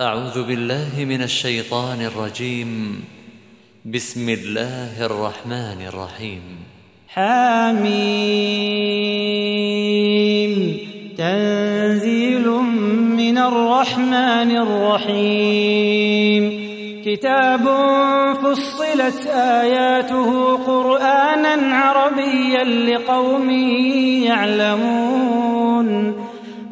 أعوذ بالله من الشيطان الرجيم. بسم الله الرحمن الرحيم. حميم. تنزيل من الرحمن الرحيم. كتاب فصلت آياته قرآنا عربيا لقوم يعلمون.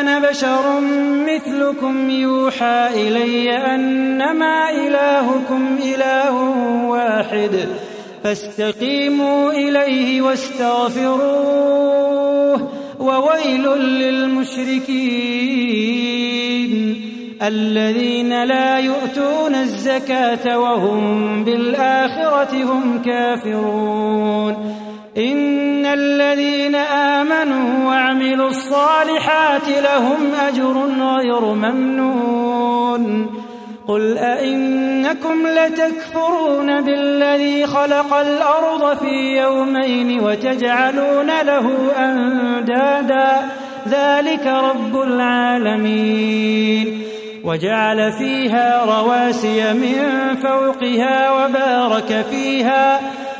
أنا بشر مثلكم يوحى إلي أنما إلهكم إله واحد. فاستقيموا إليه واستغفروه وويل للمشركين. الذين لا يؤتون الزكاة وهم بالآخرة هم كافرون. إن الذين آمنوا وعملوا الصالحات لهم أجر غير ممنون. قل أئنكم لتكفرون بالذي خلق الأرض في يومين وتجعلون له أندادا. ذلك رب العالمين. وجعل فيها رواسي من فوقها وبارك فيها.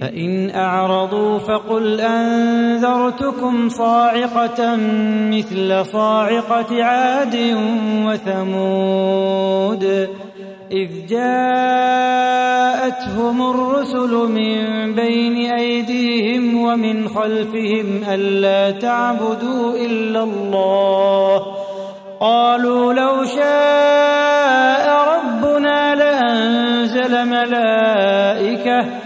فإن أعرضوا فقل أنذرتكم صاعقة مثل صاعقة عاد وثمود إذ جاءتهم الرسل من بين أيديهم ومن خلفهم ألا تعبدوا إلا الله قالوا لو شاء ربنا لأنزل ملائكة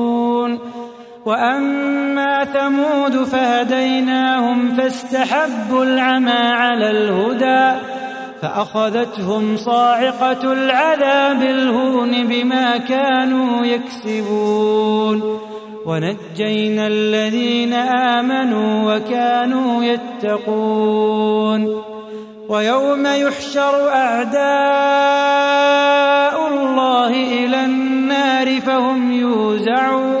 وأما ثمود فهديناهم فاستحبوا العمى على الهدى فأخذتهم صاعقة العذاب الهون بما كانوا يكسبون ونجينا الذين آمنوا وكانوا يتقون ويوم يحشر أعداء الله إلى النار فهم يوزعون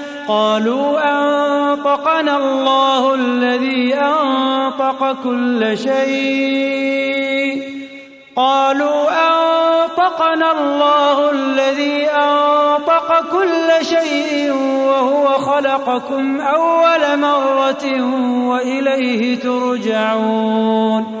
قالوا أنطقنا الله الذي أنطق كل شيء. قالوا أنطقنا الله الذي أنطق كل شيء وهو خلقكم أول مرة وإليه ترجعون.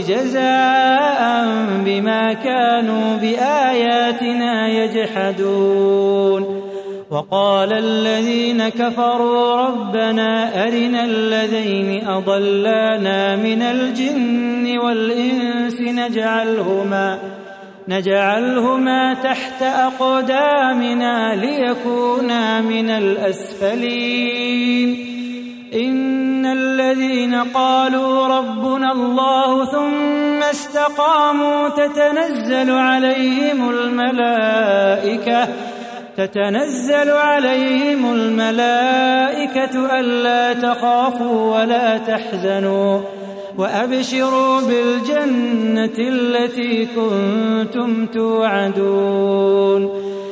جزاء بما كانوا بآياتنا يجحدون. وقال الذين كفروا ربنا أرنا الذين أضلانا من الجن والإنس نجعلهما نجعلهما تحت أقدامنا ليكونا من الأسفلين. إن الذين قالوا ربنا الله ثم استقاموا تتنزل عليهم الملائكة تتنزل عليهم الملائكة ألا تخافوا ولا تحزنوا وأبشروا بالجنة التي كنتم توعدون.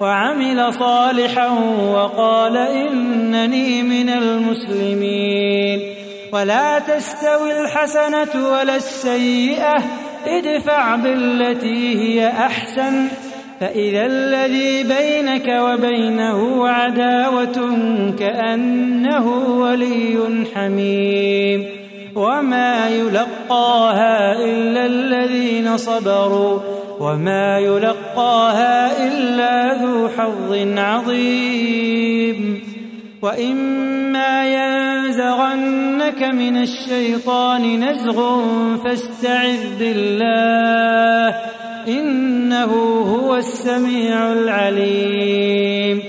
وعمل صالحا وقال إنني من المسلمين. ولا تستوي الحسنة ولا السيئة ادفع بالتي هي أحسن. فإذا الذي بينك وبينه عداوة كأنه ولي حميم. وما يلقاها إلا الذين صبروا. وما يلقاها إلا ذو حظ عظيم. وإما ينزغنك من الشيطان نزغ فاستعذ بالله إنه هو السميع العليم.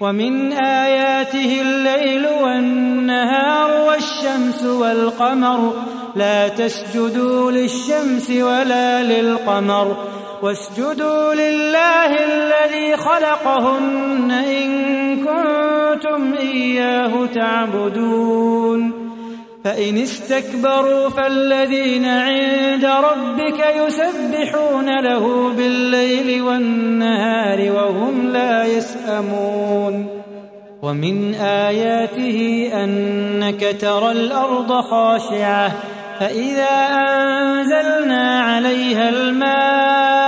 ومن آياته الليل والنهار والشمس والقمر لا تسجدوا للشمس ولا للقمر واسجدوا لله الذي خلقهن إن كنتم إياه تعبدون. فإن استكبروا فالذين عند ربك يسبحون له بالليل والنهار وهم لا يسأمون. ومن آياته أنك ترى الأرض خاشعة فإذا أنزلنا عليها الماء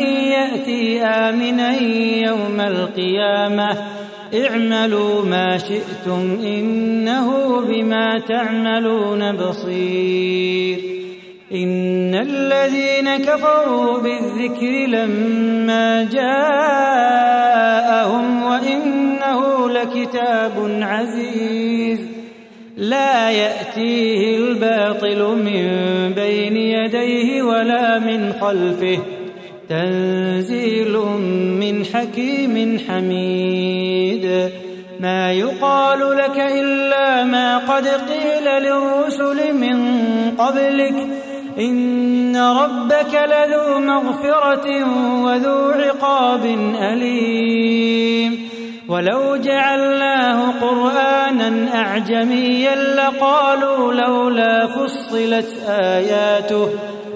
يأتي آمنا يوم القيامة. اعملوا ما شئتم إنه بما تعملون بصير. إن الذين كفروا بالذكر لما جاءهم وإنه لكتاب عزيز. لا يأتيه الباطل من بين يديه ولا من خلفه. تنزيل من حكيم حميد. ما يقال لك إلا ما قد قيل للرسل من قبلك. إن ربك لذو مغفرة وذو عقاب أليم. ولو جعلناه قرآنا أعجميا لقالوا لولا فصلت آياته.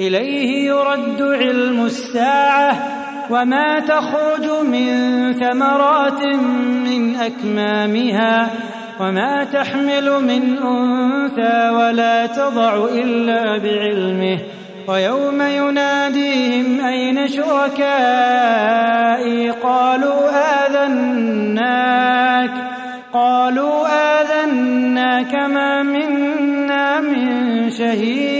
إليه يرد علم الساعة وما تخرج من ثمرات من أكمامها وما تحمل من أنثى ولا تضع إلا بعلمه ويوم يناديهم أين شركائي؟ قالوا آذناك قالوا آذناك ما منا من شهيد.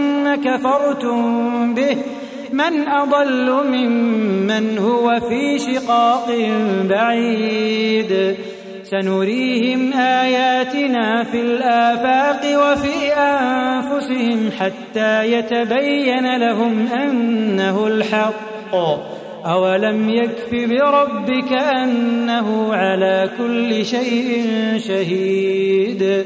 كفرتم به من أضل ممن هو في شقاق بعيد سنريهم آياتنا في الآفاق وفي أنفسهم حتى يتبين لهم أنه الحق. أولم يكف بربك أنه على كل شيء شهيد.